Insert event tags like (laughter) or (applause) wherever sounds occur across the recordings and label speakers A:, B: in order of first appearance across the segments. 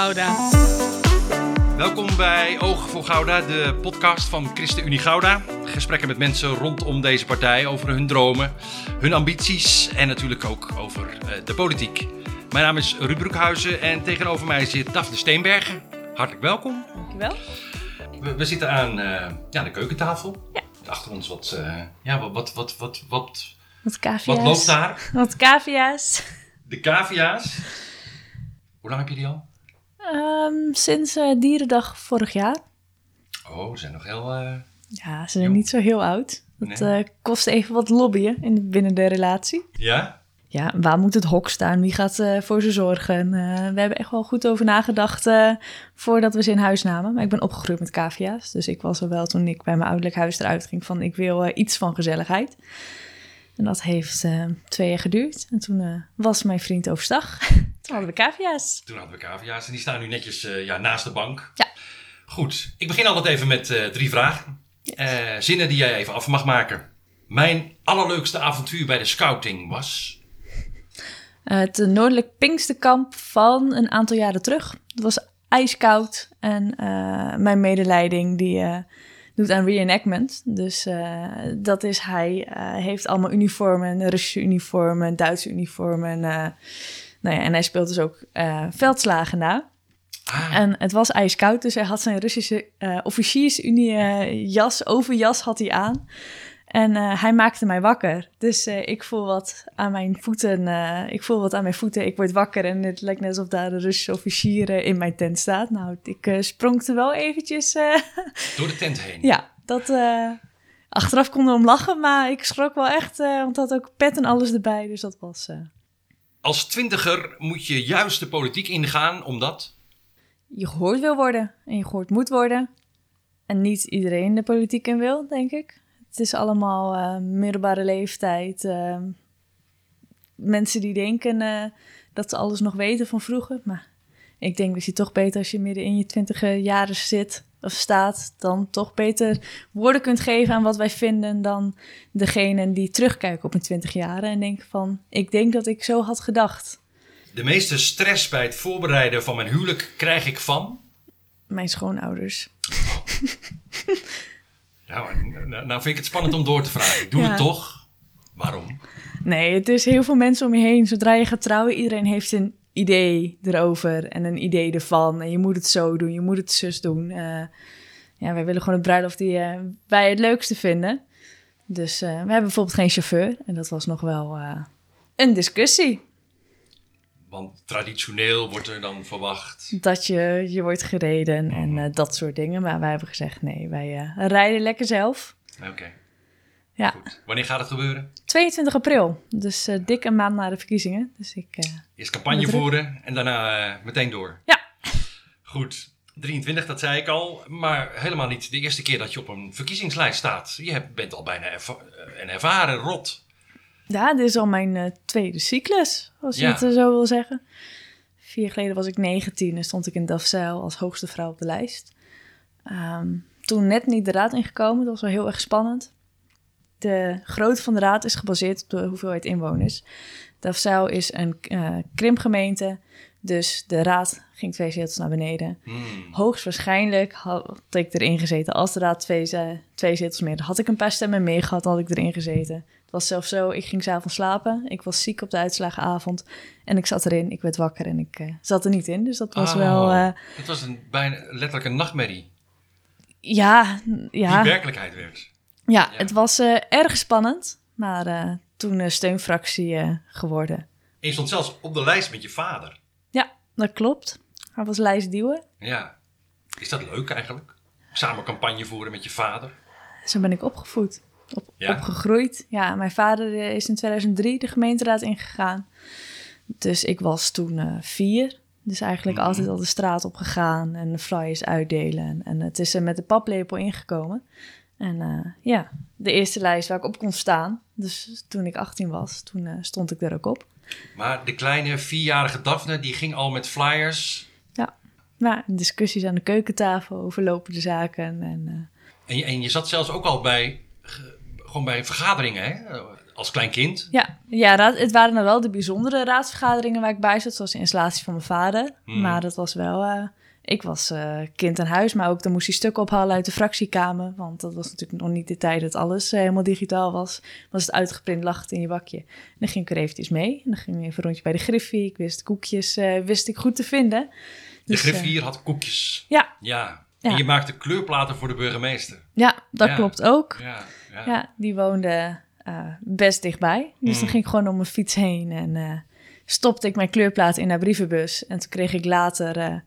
A: Gouda.
B: Welkom bij Oog voor Gouda, de podcast van ChristenUnie Gouda. Gesprekken met mensen rondom deze partij over hun dromen, hun ambities en natuurlijk ook over eh, de politiek. Mijn naam is Ruud Broekhuizen en tegenover mij zit Daphne Steenbergen. Hartelijk welkom.
A: Dankjewel.
B: We, we zitten aan eh, ja, de keukentafel.
A: Ja.
B: Achter ons wat, eh, ja, wat, wat, wat, wat, wat,
A: Wat cavia's.
B: wat loopt daar?
A: Wat cavia's.
B: De cavia's. Hoe lang heb je die al?
A: Ehm, sinds eh, Dierendag vorig jaar.
B: Oh, ze zijn nog heel... eh,
A: Ja, ze zijn
B: Jong.
A: niet zo heel oud. Dat
B: Nee.
A: eh, kost even wat lobbyen in, binnen de relatie.
B: Ja?
A: Ja, waar moet het hok staan? Wie gaat voor ze zorgen? We hebben echt wel goed over nagedacht voordat we ze in huis namen. Maar ik ben opgegroeid met cavia's. Dus ik was er wel toen ik bij mijn ouderlijk huis eruit ging van ik wil iets van gezelligheid. En dat heeft twee jaar geduurd. En toen was mijn vriend overstag. (laughs) toen hadden we cavia's.
B: Toen hadden we cavia's en die staan nu netjes eh, ja, naast de bank.
A: Ja.
B: Goed, ik begin altijd even met eh, drie vragen. Eh, zinnen die jij even af mag maken. Mijn allerleukste avontuur bij de scouting was...
A: Het Noordelijk Pinksterkamp van een aantal jaren terug. Het was ijskoud en mijn medeleiding die doet aan reenactment. Dus dat is hij eh, heeft allemaal uniformen, Russische uniformen, Duitse uniformen. Nou ja, en hij speelt dus ook eh, veldslagen na.
B: Ah,
A: En het was ijskoud, dus hij had zijn Russische eh officiersunie eh, jas, overjas had hij aan. En hij maakte mij wakker. Dus ik voel wat aan mijn voeten. ik voel wat aan mijn voeten. Ik word wakker en het lijkt net alsof daar een Russische officier in mijn tent staat. Nou, ik sprong er wel eventjes. (laughs)
B: door de tent heen.
A: ja, dat. achteraf konden we om lachen, maar ik schrok wel echt. want had ook pet en alles erbij. Dus dat was.
B: Als twintiger moet je juist de politiek ingaan omdat...
A: je gehoord wil worden en je gehoord moet worden. En niet iedereen de politiek in wil, denk ik. Het is allemaal eh, middelbare leeftijd. eh, mensen die denken eh, dat ze alles nog weten van vroeger. Maar ik denk dat je toch beter als je midden in je twintige jaren zit of staat... dan toch beter woorden kunt geven aan wat wij vinden... dan degene die terugkijken op hun twintig jaren en denken van... ik denk dat ik zo had gedacht.
B: De meeste stress bij het voorbereiden van mijn huwelijk krijg ik van...
A: Mijn schoonouders. (laughs)
B: Nou, nou, nou vind ik het spannend om door te vragen. Ik doe
A: Ja.
B: het toch. Waarom?
A: Nee, het is heel veel mensen om je heen. Zodra je gaat trouwen, iedereen heeft een idee erover en een idee ervan. En je moet het zo doen, je moet het zus doen. Eh, ja, wij willen gewoon een bruiloft die eh, wij het leukste vinden. Dus eh, we hebben bijvoorbeeld geen chauffeur. En dat was nog wel een discussie.
B: Want traditioneel wordt er dan verwacht...
A: Dat je, je wordt gereden en eh, dat soort dingen. Maar wij hebben gezegd, nee, wij rijden lekker zelf.
B: Oké,
A: Ja,
B: goed. Wanneer gaat het gebeuren?
A: 22 april. Dus eh, dik een maand na de verkiezingen. Dus ik... eh,
B: Eerst campagne voeren en daarna eh, meteen door.
A: Ja.
B: Goed, 23, dat zei ik al. Maar helemaal niet de eerste keer dat je op een verkiezingslijst staat. Je hebt- bent al bijna erva- een ervaren rot.
A: Ja, dit is al mijn tweede cyclus, als je
B: Ja.
A: het zo wil zeggen. Vier jaar geleden was ik 19 en stond ik in Delfzijl als hoogste vrouw op de lijst. Ehm, toen net niet de raad ingekomen, dat was wel heel erg spannend. De grootte van de raad is gebaseerd op de hoeveelheid inwoners. Delfzijl is een eh, krimpgemeente, dus de raad ging twee zetels naar beneden.
B: Hmm.
A: Hoogstwaarschijnlijk had ik erin gezeten. Als de raad twee, ze- twee zetels meer had, had ik een paar stemmen meer gehad, had ik erin gezeten. Het was zelfs zo, ik ging s'avonds slapen. Ik was ziek op de uitslagenavond. En ik zat erin, ik werd wakker en ik eh, zat er niet in. Dus dat was
B: Oh,
A: wel, eh,
B: Het was een, bijna letterlijk een nachtmerrie.
A: ja, ja,
B: Die werkelijkheid werd.
A: Ja,
B: Ja.
A: het was eh, erg spannend. Maar eh, toen eh, steunfractie geworden.
B: En je stond zelfs op de lijst met je vader.
A: Ja, dat klopt. Hij was Lijs Duwen.
B: Ja. Is dat leuk eigenlijk? Samen campagne voeren met je vader?
A: Zo ben ik opgevoed. Op,
B: Ja?
A: Opgegroeid. Ja, mijn vader is in 2003 de gemeenteraad ingegaan. Dus ik was toen vier. Dus eigenlijk
B: Mhm.
A: altijd al de straat op gegaan en de flyers uitdelen. En het is er met de paplepel ingekomen. En eh, ja, de eerste lijst waar ik op kon staan. Dus toen ik 18 was, toen eh, stond ik er ook op.
B: Maar de kleine vierjarige Daphne, die ging al met flyers.
A: Nou, discussies aan de keukentafel over lopende zaken. En, eh,
B: En je, en je zat zelfs ook al bij ge- gewoon bij vergaderingen, hè? als klein kind.
A: Ja, ja raad, het waren dan wel de bijzondere raadsvergaderingen waar ik bij zat, zoals de installatie van mijn vader.
B: Hmm.
A: Maar dat was wel, ik was eh, kind aan huis, maar ook dan moest hij stukken ophalen uit de fractiekamer. Want dat was natuurlijk nog niet de tijd dat alles eh, helemaal digitaal was. Was het uitgeprint, lag het in je bakje. En dan ging ik er eventjes mee. En dan ging ik even een rondje bij de griffie. Ik wist koekjes, eh, wist ik goed te vinden.
B: De
A: Dus,
B: griffier had koekjes.
A: ja,
B: Ja.
A: Ja.
B: En je maakte kleurplaten voor de burgemeester.
A: ja, dat
B: Ja.
A: klopt ook.
B: Ja, ja.
A: Ja, die woonde best dichtbij. Dus dan
B: Mm.
A: ging ik gewoon om mijn fiets heen en stopte ik mijn kleurplaat in haar brievenbus. En toen kreeg ik later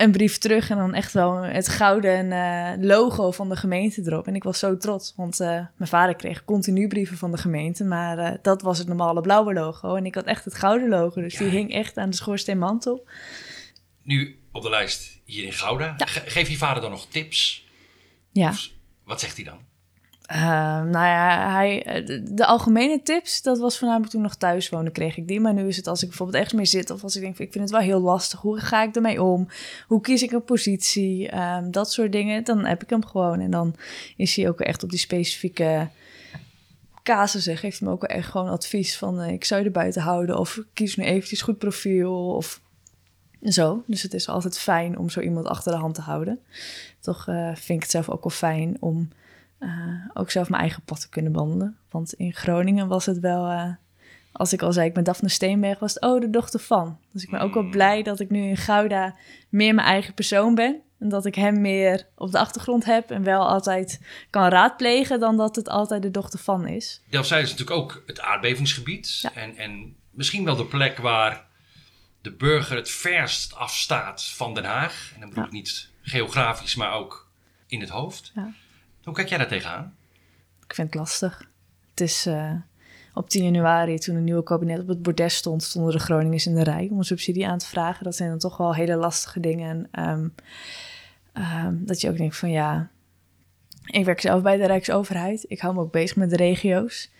A: een brief terug en dan echt wel het gouden eh, logo van de gemeente erop. En ik was zo trots, want eh, mijn vader kreeg continu brieven van de gemeente, maar eh, dat was het normale blauwe logo. En ik had echt het gouden logo, dus die hing echt aan de schoorsteenmantel.
B: Nu op de lijst hier in Gouda. Ge- geef je vader dan nog tips?
A: Ja.
B: Of wat zegt hij dan?
A: Ehm, nou ja, hij, eh, de, algemene tips, dat was voornamelijk toen nog thuis wonen, kreeg ik die. Maar nu is het als ik bijvoorbeeld ergens mee zit of als ik denk, ik vind het wel heel lastig. Hoe ga ik ermee om? Hoe kies ik een positie? Ehm, dat soort dingen. Dan heb ik hem gewoon. En dan is hij ook echt op die specifieke casussen. Geeft me ook echt gewoon advies van, eh, ik zou je er buiten houden. Of kies nu eventjes goed profiel. Of zo. Dus het is altijd fijn om zo iemand achter de hand te houden. Toch eh, vind ik het zelf ook wel fijn om eh, ook zelf mijn eigen pad te kunnen wandelen. Want in Groningen was het wel, eh, als ik al zei, ik ben Daphne Steenberg, was het, oh, de dochter van. Dus ik ben ook wel
B: Mm.
A: blij dat ik nu in Gouda meer mijn eigen persoon ben. En dat ik hem meer op de achtergrond heb en wel altijd kan raadplegen dan dat het altijd de dochter van is.
B: Delfzijl is natuurlijk ook het aardbevingsgebied.
A: Ja.
B: En, en misschien wel de plek waar de burger het verst afstaat van Den Haag. En dan bedoel
A: Ja.
B: ik niet geografisch, maar ook in het hoofd.
A: Ja.
B: Hoe kijk jij daar tegenaan?
A: Ik vind het lastig. Het is eh, op 10 januari, toen een nieuwe kabinet op het bordes stond, stonden de Groningers in de rij om een subsidie aan te vragen. Dat zijn dan toch wel hele lastige dingen. En, ehm, dat je ook denkt van ja, ik werk zelf bij de Rijksoverheid. Ik hou me ook bezig met de regio's.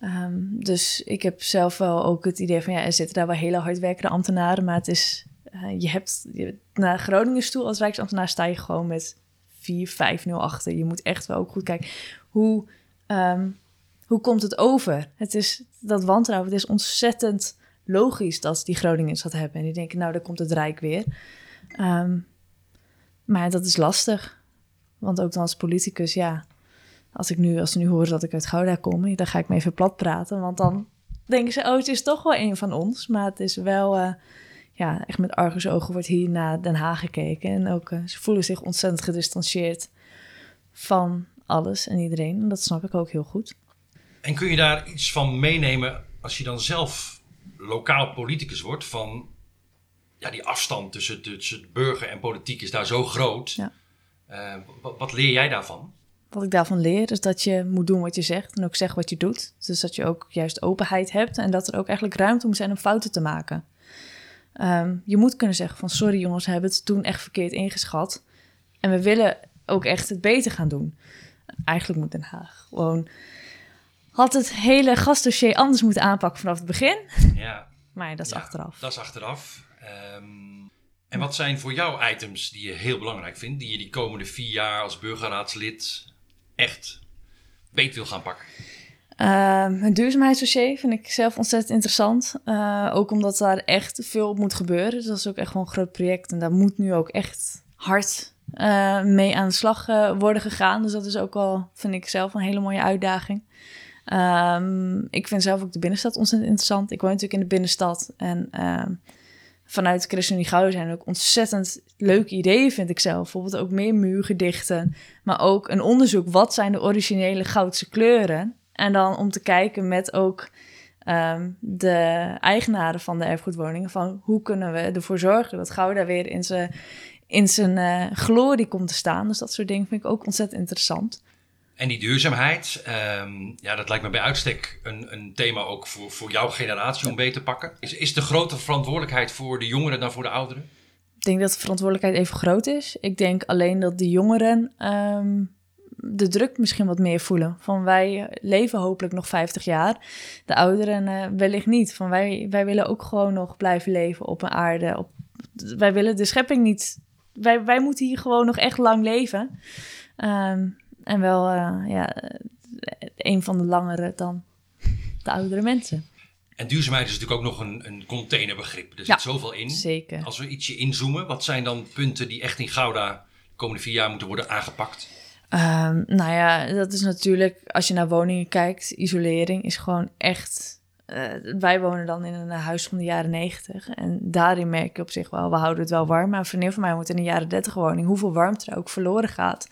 A: Ehm, dus ik heb zelf wel ook het idee van ja, er zitten daar wel hele hardwerkende ambtenaren, maar het is, eh, je hebt je, naar Groningen toe als Rijksambtenaar sta je gewoon met 4, 5, 0 achter. Je moet echt wel ook goed kijken hoe, ehm, hoe komt het over? Het is dat wantrouwen, het is ontzettend logisch dat die Groningers dat hebben. En die denken, nou, daar komt het Rijk weer. Ehm, maar dat is lastig. Want ook dan als politicus, ja, als ik nu, als ze nu horen dat ik uit Gouda kom, dan ga ik me even plat praten. Want dan denken ze, oh, het is toch wel een van ons. Maar het is wel, eh, ja, echt met argusogen wordt hier naar Den Haag gekeken. En ook, eh, ze voelen zich ontzettend gedistanceerd van alles en iedereen. En dat snap ik ook heel goed.
B: En kun je daar iets van meenemen als je dan zelf lokaal politicus wordt? Van ja, die afstand tussen, tussen burger en politiek is daar zo groot.
A: Ja.
B: Eh, wat, wat leer jij daarvan?
A: Wat ik daarvan leer is dat je moet doen wat je zegt en ook zegt wat je doet. Dus dat je ook juist openheid hebt en dat er ook eigenlijk ruimte moet zijn om fouten te maken. Ehm, je moet kunnen zeggen van sorry jongens, we hebben het toen echt verkeerd ingeschat. En we willen ook echt het beter gaan doen. Eigenlijk moet Den Haag gewoon... Had het hele gastdossier anders moeten aanpakken vanaf het begin.
B: Ja,
A: Maar ja, dat is
B: Ja,
A: achteraf.
B: Dat is achteraf. Ehm, en wat zijn voor jou items die je heel belangrijk vindt, die je die komende vier jaar als burgerraadslid echt beet wil gaan pakken?
A: Ehm het duurzaamheidsdossier vind ik zelf ontzettend interessant. Eh, ook omdat daar echt veel op moet gebeuren. Dus dat is ook echt wel een groot project. En daar moet nu ook echt hard eh, mee aan de slag eh, worden gegaan. Dus dat is ook wel, vind ik zelf, een hele mooie uitdaging. Ehm, ik vind zelf ook de binnenstad ontzettend interessant. Ik woon natuurlijk in de binnenstad. En ehm, vanuit ChristenUnie Gouden zijn er ook ontzettend leuke ideeën, vind ik zelf. Bijvoorbeeld ook meer muurgedichten. Maar ook een onderzoek, wat zijn de originele goudse kleuren? En dan om te kijken met ook ehm, de eigenaren van de erfgoedwoningen... van hoe kunnen we ervoor zorgen dat Gouda weer in zijn, in zijn eh, glorie komt te staan. Dus dat soort dingen vind ik ook ontzettend interessant.
B: En die duurzaamheid, ehm, ja, dat lijkt me bij uitstek een, een thema ook voor, voor jouw generatie om beter te pakken. Is, is de grote verantwoordelijkheid voor de jongeren dan voor de ouderen?
A: Ik denk dat de verantwoordelijkheid even groot is. Ik denk alleen dat de jongeren ehm, de druk misschien wat meer voelen. Van wij leven hopelijk nog 50 jaar. De ouderen eh, wellicht niet. Van wij, wij willen ook gewoon nog blijven leven op een aarde. Op, wij willen de schepping niet. Wij, wij moeten hier gewoon nog echt lang leven. Ehm, en wel, eh, ja, een van de langere dan de oudere mensen.
B: En duurzaamheid is natuurlijk ook nog een, een containerbegrip. Er zit
A: Ja,
B: zoveel in.
A: Zeker.
B: Als we ietsje inzoomen, wat zijn dan punten die echt in Gouda de komende vier jaar moeten worden aangepakt?
A: Ehm, nou ja, dat is natuurlijk, als je naar woningen kijkt, isolering is gewoon echt. eh, wij wonen dan in een huis van de jaren 90. En daarin merk je op zich wel, we houden het wel warm. Maar een vriendin van mij woont in een jaren 30 woning. Hoeveel warmte er ook verloren gaat.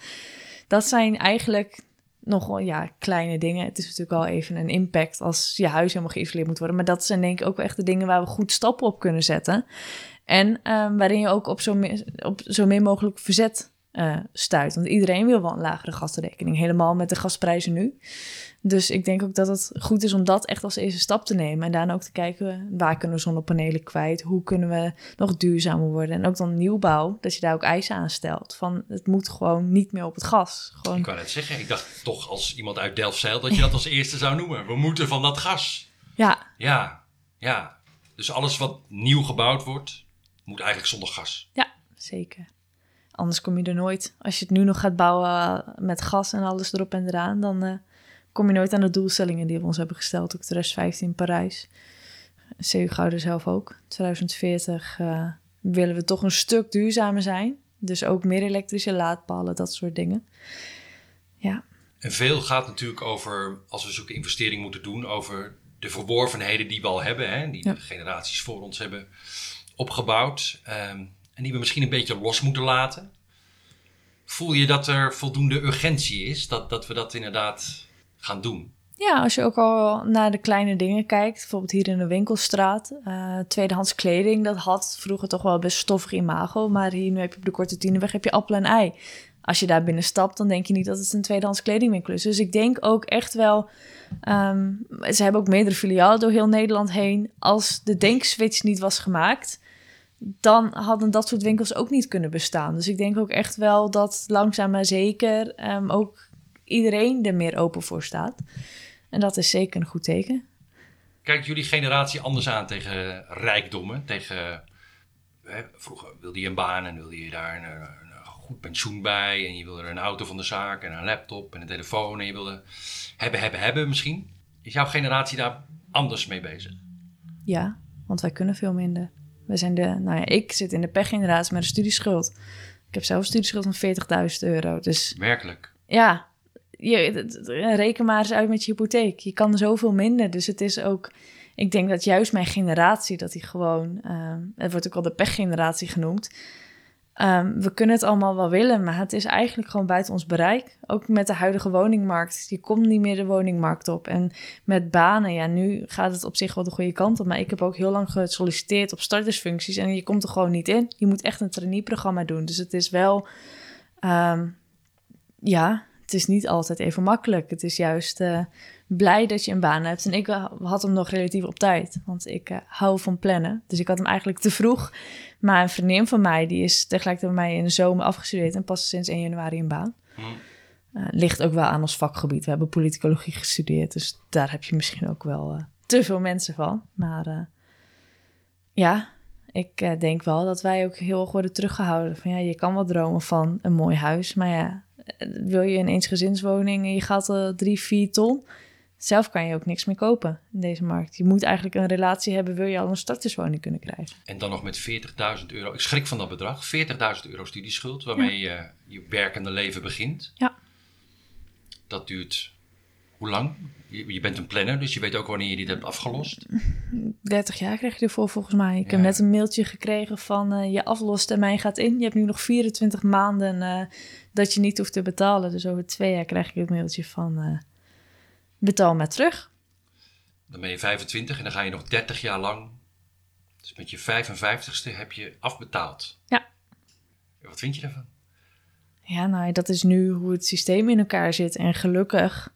A: Dat zijn eigenlijk nog ja, kleine dingen. Het is natuurlijk wel even een impact als je huis helemaal geïsoleerd moet worden. Maar dat zijn denk ik ook echt de dingen waar we goed stappen op kunnen zetten. En ehm, waarin je ook op zo, op zo min mogelijk verzet eh, stuit. Want iedereen wil wel een lagere gasrekening, helemaal met de gasprijzen nu. Dus ik denk ook dat het goed is om dat echt als eerste stap te nemen. En daarna ook te kijken, waar kunnen we zonnepanelen kwijt? Hoe kunnen we nog duurzamer worden? En ook dan nieuwbouw, dat je daar ook eisen aan stelt. Van, het moet gewoon niet meer op het gas. Gewoon,
B: Ik wou net zeggen, ik dacht toch als iemand uit Delfzijl dat je dat als eerste zou noemen. We moeten van dat gas.
A: ja,
B: Ja, ja. Dus alles wat nieuw gebouwd wordt, moet eigenlijk zonder gas.
A: ja, zeker. Anders kom je er nooit. Als je het nu nog gaat bouwen eh, met gas en alles erop en eraan, dan eh, kom je nooit aan de doelstellingen die we ons hebben gesteld. Ook 2015 in Parijs. CU Gouden zelf ook. 2040 eh, willen we toch een stuk duurzamer zijn. Dus ook meer elektrische laadpalen, dat soort dingen. Ja,
B: En veel gaat natuurlijk over, als we zulke investeringen moeten doen, over de verworvenheden die we al hebben, hè, die
A: Ja.
B: de generaties voor ons hebben opgebouwd. ehm, en die we misschien een beetje los moeten laten. Voel je dat er voldoende urgentie is, dat, dat we dat inderdaad gaan doen?
A: Ja, als je ook al naar de kleine dingen kijkt, bijvoorbeeld hier in de winkelstraat, eh, tweedehands kleding, dat had vroeger toch wel best stoffig imago, maar hier nu heb je op de Korte Tienenweg heb je appel en ei. Als je daar binnen stapt, dan denk je niet dat het een tweedehands kledingwinkel is. Dus ik denk ook echt wel, ehm, ze hebben ook meerdere filialen door heel Nederland heen. Als de denkswitch niet was gemaakt, dan hadden dat soort winkels ook niet kunnen bestaan. Dus ik denk ook echt wel dat langzaam maar zeker ehm, ook iedereen er meer open voor staat. En dat is zeker een goed teken.
B: Kijkt jullie generatie anders aan tegen rijkdommen? Tegen, hè, vroeger wilde je een baan en wilde je daar een, een goed pensioen bij. En je wilde er een auto van de zaak en een laptop en een telefoon. En je wilde hebben, hebben, hebben misschien. Is jouw generatie daar anders mee bezig?
A: Ja, want wij kunnen veel minder. We zijn de, nou ja, ik zit in de pechgeneratie met een studieschuld. Ik heb zelf een studieschuld van 40.000 euro. Dus
B: Werkelijk.
A: ja, je, reken maar eens uit met je hypotheek. Je kan er zoveel minder. Dus het is ook, ik denk dat juist mijn generatie, dat die gewoon, ehm, het wordt ook wel de pechgeneratie genoemd. Ehm, we kunnen het allemaal wel willen, maar het is eigenlijk gewoon buiten ons bereik. Ook met de huidige woningmarkt. Je komt niet meer de woningmarkt op. En met banen, ja, nu gaat het op zich wel de goede kant op. Maar ik heb ook heel lang gesolliciteerd op startersfuncties en je komt er gewoon niet in. Je moet echt een trainee-programma doen. Dus het is wel, ehm, ja, het is niet altijd even makkelijk. Het is juist eh, blij dat je een baan hebt. En ik eh, had hem nog relatief op tijd, want ik eh, hou van plannen. Dus ik had hem eigenlijk te vroeg. Maar een vriendin van mij, die is tegelijkertijd bij mij in de zomer afgestudeerd en pas sinds 1 januari een baan.
B: Hm.
A: Eh, ligt ook wel aan ons vakgebied. We hebben politicologie gestudeerd, dus daar heb je misschien ook wel eh, te veel mensen van. Maar eh, ja, ik denk wel dat wij ook heel erg worden teruggehouden. Van ja, je kan wel dromen van een mooi huis, maar ja, wil je een eensgezinswoning en je gaat drie, vier ton, zelf kan je ook niks meer kopen in deze markt. Je moet eigenlijk een relatie hebben, wil je al een starterswoning kunnen krijgen.
B: En dan nog met 40.000 euro. Ik schrik van dat bedrag. 40.000 euro studieschuld, waarmee je je werkende leven begint.
A: Ja.
B: Dat duurt hoe lang? Je, je bent een planner, dus je weet ook wanneer je dit hebt afgelost. (laughs)
A: 30 jaar krijg je ervoor volgens mij. Ik heb net een mailtje gekregen van uh, je aflostermijn gaat in. Je hebt nu nog 24 maanden uh, dat je niet hoeft te betalen. Dus over twee jaar krijg je het mailtje van uh, betaal maar terug.
B: Dan ben je 25 en dan ga je nog 30 jaar lang. Dus met je 55ste heb je afbetaald.
A: Ja.
B: Wat vind je daarvan?
A: Ja, nou, dat is nu hoe het systeem in elkaar zit. En gelukkig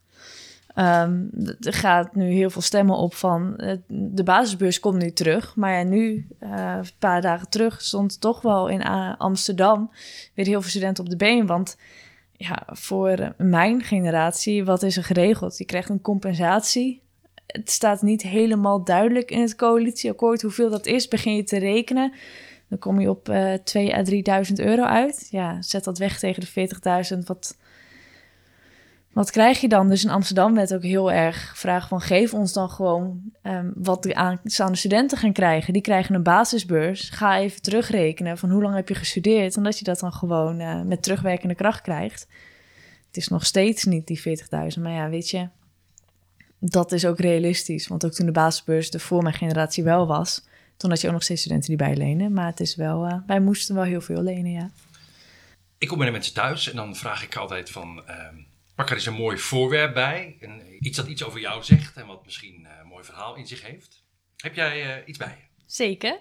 A: um, er gaat nu heel veel stemmen op van uh, de basisbeurs komt nu terug. Maar ja, nu, uh, een paar dagen terug, stond toch wel in Amsterdam weer heel veel studenten op de been. Want ja, voor mijn generatie, wat is er geregeld? Je krijgt een compensatie. Het staat niet helemaal duidelijk in het coalitieakkoord hoeveel dat is. Begin je te rekenen. Dan kom je op uh, 2 à 3.000 euro uit. Ja, zet dat weg tegen de 40.000, wat, wat krijg je dan? Dus in Amsterdam werd ook heel erg gevraagd van... geef ons dan gewoon um, wat de aanstaande studenten gaan krijgen. Die krijgen een basisbeurs. Ga even terugrekenen van hoe lang heb je gestudeerd... en dat je dat dan gewoon uh, met terugwerkende kracht krijgt. Het is nog steeds niet die 40.000, maar ja, weet je... dat is ook realistisch. Want ook toen de basisbeurs er voor mijn generatie wel was... toen had je ook nog steeds studenten die bijlenen. Maar het is wel, uh, wij moesten wel heel veel lenen, ja.
B: Ik kom bij de mensen thuis en dan vraag ik altijd van... Uh, pak er eens een mooi voorwerp bij. Iets dat iets over jou zegt en wat misschien uh, een mooi verhaal in zich heeft. Heb jij uh, iets bij je?
A: Zeker.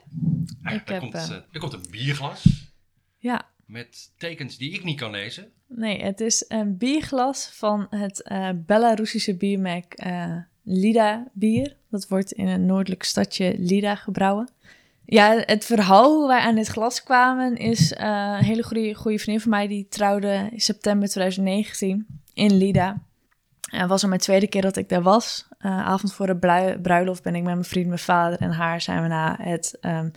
B: Ah, ik er, heb, komt, uh, er komt een bierglas.
A: Ja.
B: Met tekens die ik niet kan lezen.
A: Nee, het is een bierglas van het Belarusische biermerk Lida bier. Dat wordt in een noordelijk stadje Lida gebrouwen. Ja, het verhaal hoe wij aan dit glas kwamen is een hele goede, goede vriendin van mij die trouwde in september 2019 in Lida. Het was al mijn tweede keer dat ik daar was. Uh, avond voor de bruiloft ben ik met mijn vriend, mijn vader en haar zijn we naar het um,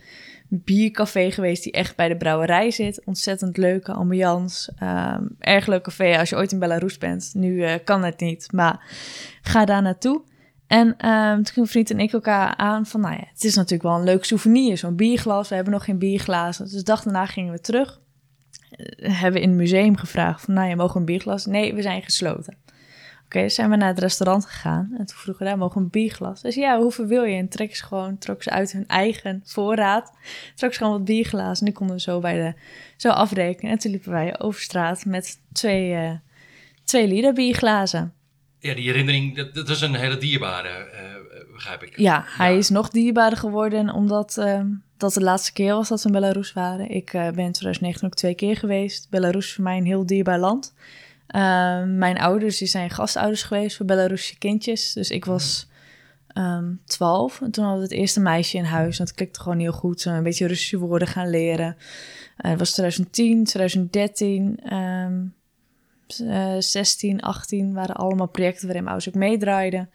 A: biercafé geweest die echt bij de brouwerij zit. Ontzettend leuke ambiance. Um, erg leuk café als je ooit in Belarus bent. Nu uh, kan het niet, maar ga daar naartoe. En um, toen gingen vriend en ik elkaar aan van, nou ja, het is natuurlijk wel een leuk souvenir, zo'n bierglas. We hebben nog geen bierglazen. Dus de dag daarna gingen we terug. Uh, hebben in het museum gevraagd van, nou ja, mogen een bierglas? Nee, we zijn gesloten. Oké, okay, zijn we naar het restaurant gegaan. En toen vroegen we, daar mogen een bierglas? Dus ja, hoeveel wil je? En trek ze gewoon, trok ze uit hun eigen voorraad. Trok ze gewoon wat bierglazen. En die konden we zo, bij de, zo afrekenen. En toen liepen wij over straat met twee, uh, twee liter bierglazen.
B: Ja, die herinnering, dat, dat is een hele dierbare, uh, begrijp ik.
A: Ja, hij ja. is nog dierbaarder geworden omdat uh, dat de laatste keer was dat we in Belarus waren. Ik uh, ben in 2019 ook twee keer geweest. Belarus is voor mij een heel dierbaar land. Uh, mijn ouders die zijn gastouders geweest voor Belarusische kindjes. Dus ik was um, 12 en toen hadden we het eerste meisje in huis. En dat klikte gewoon heel goed. Een beetje Russische woorden gaan leren. het was 2010, 2013... Um, uh, 16, 18 waren allemaal projecten waarin mijn ouders ook meedraaiden.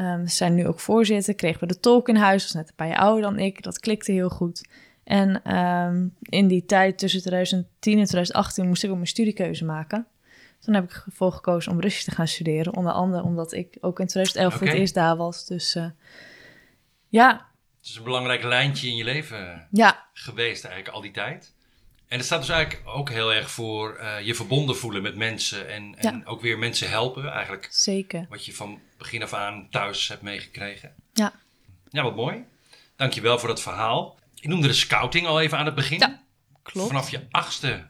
A: Um, ze zijn nu ook voorzitter, kregen we de tolk in huis, was net een paar jaar ouder dan ik. Dat klikte heel goed. En um, in die tijd tussen 2010 en 2018 moest ik ook mijn studiekeuze maken. Toen heb ik ervoor gekozen om Russisch te gaan studeren. Onder andere omdat ik ook in 2011 okay. voor het eerst daar was. Dus uh, ja.
B: Het is een belangrijk lijntje in je leven
A: ja.
B: geweest eigenlijk al die tijd. En het staat dus eigenlijk ook heel erg voor uh, je verbonden voelen met mensen en, en ja. ook weer mensen helpen eigenlijk.
A: Zeker.
B: Wat je van begin af aan thuis hebt meegekregen.
A: Ja.
B: Ja, wat mooi. Dankjewel voor dat verhaal. Ik noemde de scouting al even aan het begin.
A: Ja, klopt.
B: Vanaf je achtste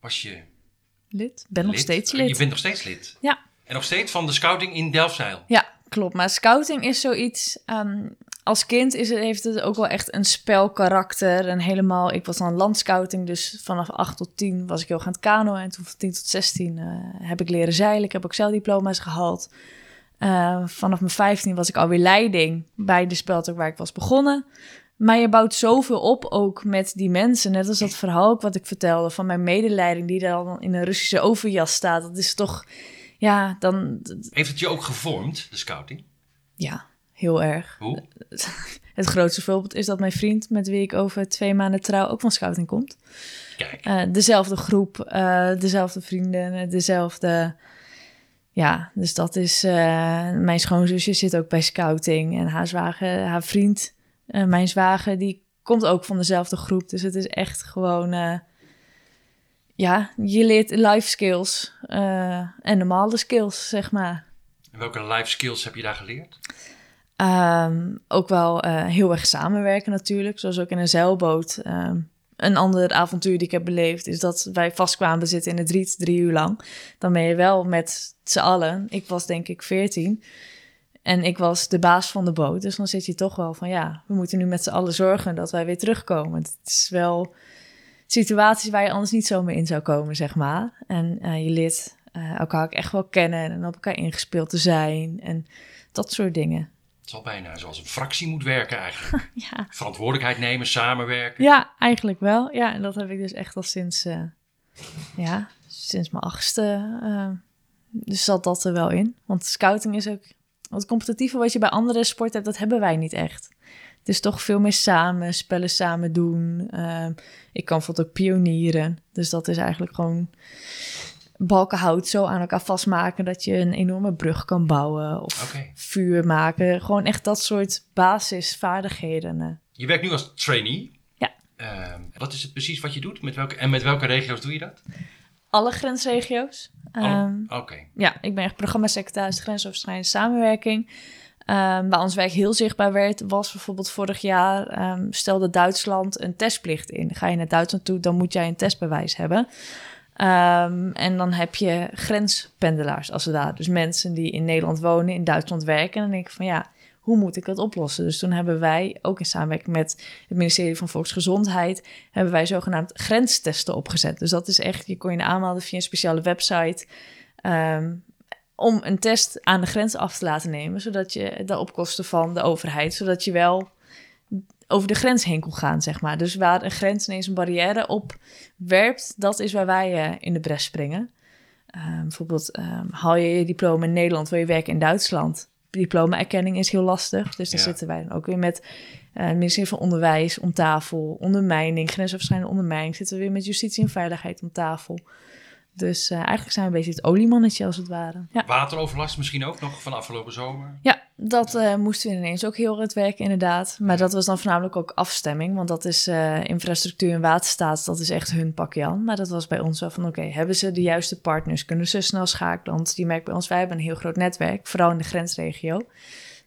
B: was je
A: lid. Ben nog steeds lid.
B: Je bent nog steeds lid.
A: Ja.
B: En nog steeds van de scouting in Delfzijl.
A: Ja, klopt. Maar scouting is zoiets... Um, als kind is het, heeft het ook wel echt een spelkarakter. En helemaal, ik was dan landscouting, dus vanaf 8 tot 10 was ik heel gaan het kanoën. En toen van 10 tot 16 uh, heb ik leren zeilen. Ik heb ook zeildiploma's gehaald. Uh, vanaf mijn 15 was ik alweer leiding bij de speltok waar ik was begonnen. Maar je bouwt zoveel op ook met die mensen. Net als dat verhaal ook wat ik vertelde van mijn medeleiding... die dan in een Russische overjas staat. Dat is toch, ja, dan...
B: Heeft het je ook gevormd, de scouting?
A: Ja, heel erg.
B: Hoe? (laughs)
A: Het grootste voorbeeld is dat mijn vriend, met wie ik over twee maanden trouw, ook van scouting komt.
B: Kijk.
A: Uh, dezelfde groep, uh, dezelfde vrienden, dezelfde. Ja, dus dat is. Uh, mijn schoonzusje zit ook bij scouting en haar zwager, haar vriend, mijn zwager, die komt ook van dezelfde groep. Dus het is echt gewoon. ja, je leert life skills en normale skills, zeg maar.
B: En welke life skills heb je daar geleerd?
A: Um, ook wel heel erg samenwerken natuurlijk. Zoals ook in een zeilboot. Um, een ander avontuur die ik heb beleefd is dat wij vast kwamen zitten in het riet drie uur lang. Dan ben je wel met z'n allen. Ik was denk ik veertien. En ik was de baas van de boot. Dus dan zit je toch wel van ja, we moeten nu met z'n allen zorgen dat wij weer terugkomen. Het is wel situaties waar je anders niet zo mee in zou komen, zeg maar. En uh, je leert uh, elkaar ook echt wel kennen en op elkaar ingespeeld te zijn. En dat soort dingen.
B: Het zal bijna zoals een fractie moet werken eigenlijk. (laughs)
A: ja.
B: Verantwoordelijkheid nemen, samenwerken.
A: Ja, eigenlijk wel. Ja, en dat heb ik dus echt al sinds, uh, ja, sinds mijn achtste. Uh, dus zat dat er wel in. Want scouting is ook... Het competitieve wat je bij andere sporten hebt, dat hebben wij niet echt. Het is toch veel meer samen, spellen samen doen. Uh, ik kan bijvoorbeeld ook pionieren. Dus dat is eigenlijk gewoon balken hout zo aan elkaar vastmaken dat je een enorme brug kan bouwen. Of vuur maken. Gewoon echt dat soort basisvaardigheden. eh.
B: Je werkt nu als trainee.
A: Ja.
B: Ehm, wat is het precies wat je doet? Met welke, en met welke regio's doe je dat?
A: Alle grensregio's. Ehm,
B: Oké.
A: ja, ik ben echt programmasecretaris grensoverschrijdende samenwerking. Ehm, waar ons werk heel zichtbaar werd, was bijvoorbeeld vorig jaar stelde Duitsland een testplicht in. Ga je naar Duitsland toe, dan moet jij een testbewijs hebben. Ehm, en dan heb je grenspendelaars als het ware. Dus mensen die in Nederland wonen, in Duitsland werken. En dan denk ik van ja, hoe moet ik dat oplossen? Dus toen hebben wij, ook in samenwerking met het ministerie van Volksgezondheid, hebben wij zogenaamd grenstesten opgezet. Dus dat is echt, je kon je aanmelden via een speciale website. ehm, om een test aan de grens af te laten nemen, zodat je dat op kosten van de overheid, zodat je wel over de grens heen kon gaan, zeg maar. Dus waar een grens ineens een barrière op werpt, dat is waar wij eh, in de bres springen. Ehm, bijvoorbeeld, ehm, haal je je diploma in Nederland, wil je werken in Duitsland. Diploma-erkenning is heel lastig, dus daar
B: Ja.
A: zitten wij dan ook weer met eh, het ministerie van Onderwijs om tafel, ondermijning, grensoverschrijdende ondermijning, zitten we weer met justitie en veiligheid om tafel. Dus eh, eigenlijk zijn we een beetje het oliemannetje als het ware. Ja.
B: Wateroverlast misschien ook nog van afgelopen zomer.
A: Ja, dat eh, moesten we ineens ook heel hard werken, inderdaad. Maar dat was dan voornamelijk ook afstemming, want dat is eh, infrastructuur en waterstaat, dat is echt hun pakje aan. Maar dat was bij ons wel van, oké, hebben ze de juiste partners? Kunnen ze snel schakelen? Want die merkt bij ons, wij hebben een heel groot netwerk, vooral in de grensregio.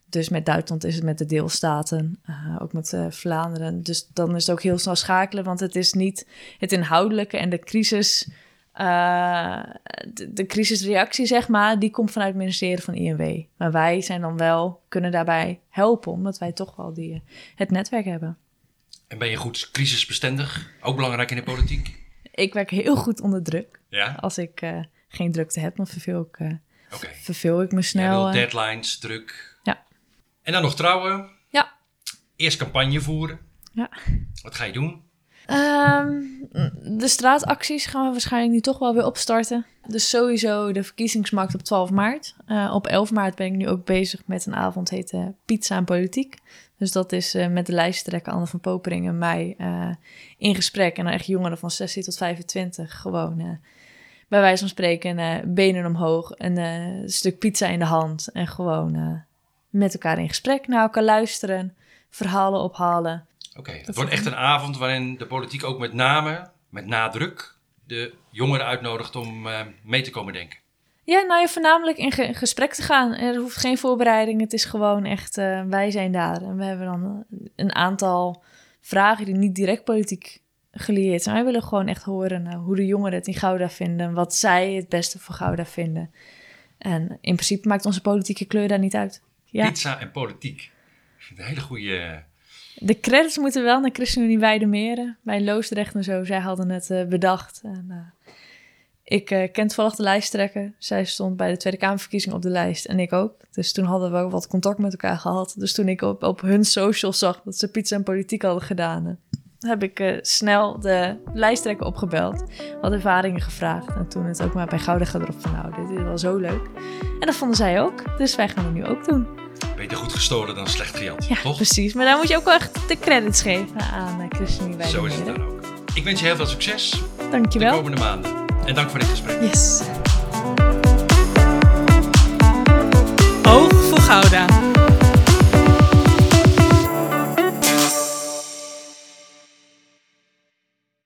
A: Dus met Duitsland is het met de deelstaten, eh, ook met Vlaanderen. Dus dan is het ook heel snel schakelen, want het is niet het inhoudelijke en de crisis... eh, de, de crisisreactie, zeg maar, die komt vanuit het ministerie van INW. Maar wij zijn dan wel, kunnen daarbij helpen, omdat wij toch wel die, het netwerk hebben.
B: En ben je goed crisisbestendig? Ook belangrijk in de politiek?
A: Ik werk heel goed onder druk.
B: Ja?
A: Als ik eh, geen drukte heb, dan verveel ik,
B: Oké.
A: verveel ik me snel.
B: wil deadlines, druk.
A: Ja.
B: En dan nog trouwen.
A: Ja.
B: Eerst campagne voeren.
A: Ja.
B: Wat ga je doen?
A: Ehm, de straatacties gaan we waarschijnlijk nu toch wel weer opstarten. Dus sowieso de verkiezingsmarkt op 12 maart. Eh, op 11 maart ben ik nu ook bezig met een avond heet eh, Pizza en Politiek. Dus dat is eh, met de lijsttrekker Anne van Popering en mij eh, in gesprek. En dan echt jongeren van 16 tot 25 gewoon bij wijze van spreken benen omhoog, een stuk pizza in de hand. En gewoon met elkaar in gesprek, naar elkaar luisteren, verhalen ophalen.
B: Oké, het wordt echt een avond waarin de politiek ook met name, met nadruk, de jongeren uitnodigt om eh, mee te komen denken.
A: Ja, nou ja, voornamelijk in ge- gesprek te gaan. Er hoeft geen voorbereiding. Het is gewoon echt, eh, wij zijn daar. En we hebben dan een aantal vragen die niet direct politiek gelieerd zijn. Wij willen gewoon echt horen eh, hoe de jongeren het in Gouda vinden. Wat zij het beste voor Gouda vinden. En in principe maakt onze politieke kleur daar niet uit. Ja,
B: Pizza en politiek. Ik vind het een hele goede.
A: De credits moeten wel naar ChristenUnie Weidemeren. Bij Loosdrecht en zo. Zij hadden het eh, bedacht. En, eh, ik eh, ken toevallig de lijsttrekker. Zij stond bij de Tweede Kamerverkiezing op de lijst. En ik ook. Dus toen hadden we ook wat contact met elkaar gehad. Dus toen ik op, op hun social zag dat ze pizza en politiek hadden gedaan... heb ik snel de lijsttrekker opgebeld. Wat ervaringen gevraagd. En toen het ook maar bij Gouda gedropt van... nou, dit is wel zo leuk. En dat vonden zij ook. Dus wij gaan het nu ook doen.
B: Beter goed gestolen dan slecht gejat,
A: Ja,
B: toch?
A: precies. Maar daar moet je ook wel echt de credits geven aan uh, ChristenUnie
B: Zo is het dan ook. Ik wens je heel veel succes de
A: Dankjewel.
B: komende maanden. En dank voor dit gesprek.
A: Yes.
C: Oog voor Gouda.